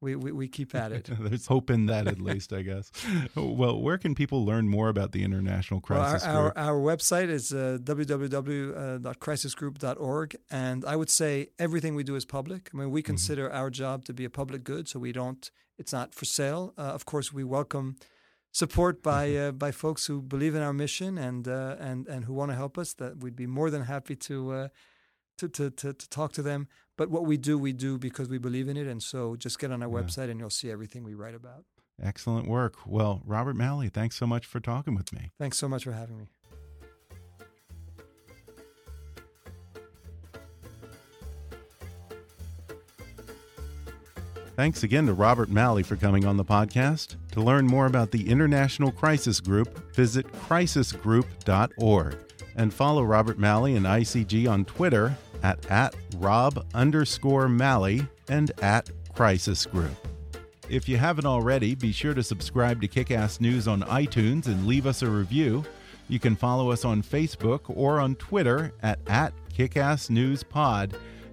we, we, we keep at it. There's hope in that, at least, I guess. Well, where can people learn more about the International Crisis well, our, Group? Our, our website is uh, www.crisisgroup.org. And I would say everything we do is public. I mean, we mm-hmm. consider mm-hmm. our job to be a public good, so we don't, it's not for sale. Uh, of course, we welcome support by mm-hmm. uh, by folks who believe in our mission and uh, and and who want to help us. That we'd be more than happy to, uh, to, to to to talk to them. But what we do, we do because we believe in it. And so, just get on our yeah. website and you'll see everything we write about. Excellent work. Well, Robert Malley, thanks so much for talking with me. Thanks so much for having me. Thanks again to Robert Malley for coming on the podcast. To learn more about the International Crisis Group, visit crisisgroup.org and follow Robert Malley and ICG on Twitter at, at Rob underscore Malley and at Crisis Group. If you haven't already, be sure to subscribe to Kickass News on iTunes and leave us a review. You can follow us on Facebook or on Twitter at, at KickassNewsPod